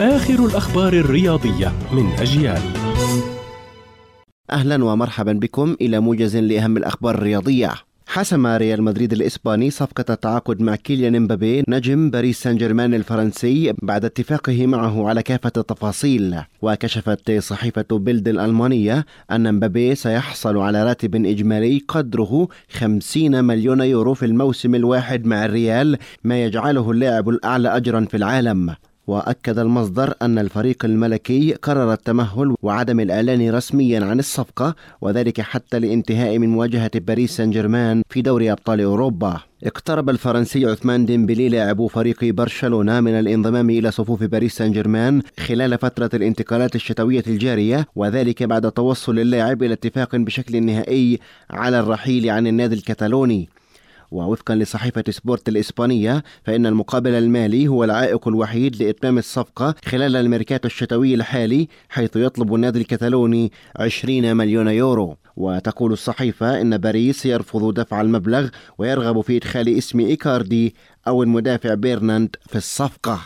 آخر الأخبار الرياضية من أجيال. أهلا ومرحبا بكم إلى موجز لأهم الأخبار الرياضية. حسم ريال مدريد الإسباني صفقة التعاقد مع كيليان مبابي نجم باريس سان جيرمان الفرنسي بعد اتفاقه معه على كافة التفاصيل. وكشفت صحيفة بيلد الألمانية أن مبابي سيحصل على راتب إجمالي قدره 50 مليون يورو في الموسم الواحد مع الريال ما يجعله اللاعب الأعلى أجرا في العالم. وأكد المصدر أن الفريق الملكي قرر التمهل وعدم الإعلان رسميا عن الصفقة وذلك حتى الانتهاء من مواجهة باريس سان جيرمان في دوري أبطال أوروبا. اقترب الفرنسي عثمان ديمبلي لاعب فريق برشلونة من الانضمام إلى صفوف باريس سان جيرمان خلال فترة الانتقالات الشتوية الجارية وذلك بعد توصل اللاعب إلى اتفاق بشكل نهائي على الرحيل عن النادي الكتالوني. ووفقا لصحيفة سبورت الإسبانية فإن المقابل المالي هو العائق الوحيد لإتمام الصفقة خلال الميركاتو الشتوي الحالي حيث يطلب النادي الكتالوني 20 مليون يورو. وتقول الصحيفة إن باريس يرفض دفع المبلغ ويرغب في إدخال اسم إيكاردي أو المدافع بيرنات في الصفقة.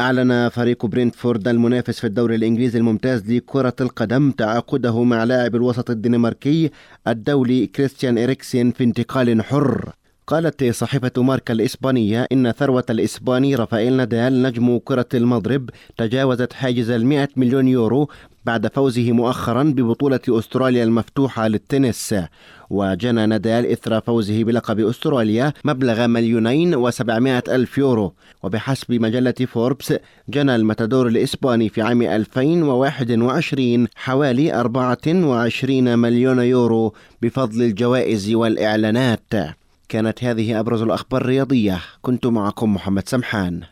أعلن فريق برينتفورد المنافس في الدوري الإنجليزي الممتاز لكرة القدم تعاقده مع لاعب الوسط الدنماركي الدولي كريستيان إريكسين في انتقال حر. قالت صحيفة ماركا الإسبانية إن ثروة الإسباني رافائيل نادال نجم كرة المضرب تجاوزت حاجز المئة مليون يورو بعد فوزه مؤخرا ببطولة أستراليا المفتوحة للتنس. وجنى نادال إثر فوزه بلقب أستراليا مبلغ مليونين وسبعمائة ألف يورو. وبحسب مجلة فوربس جنى المتادور الإسباني في عام 2021 حوالي 24 مليون يورو بفضل الجوائز والإعلانات. كانت هذه أبرز الأخبار الرياضية. كنت معكم محمد سمحان.